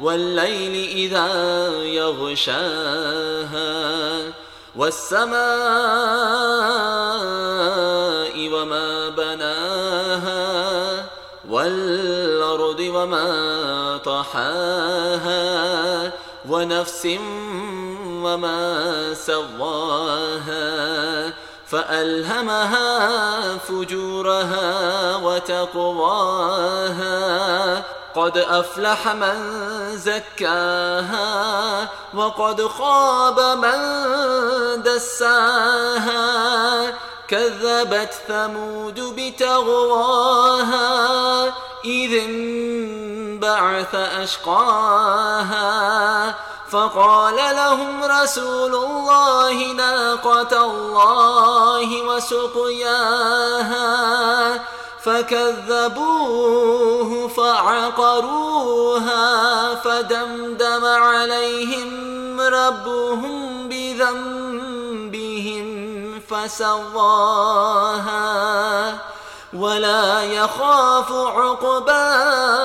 والليل إذا يغشاها والسماء وما بناها والأرض وما طحاها ونفس وما سواها فألهمها فجورها وتقواها قد أفلح من زكاها وقد خاب من دساها. كذبت ثمود بتغواها إذ انبعث أشقاها. فقال لهم رسول الله ناقة الله وسقياها. فكذبوه فعقروها. فدمدم عليهم ربهم بذنبهم فسواها ولا يخاف عقباها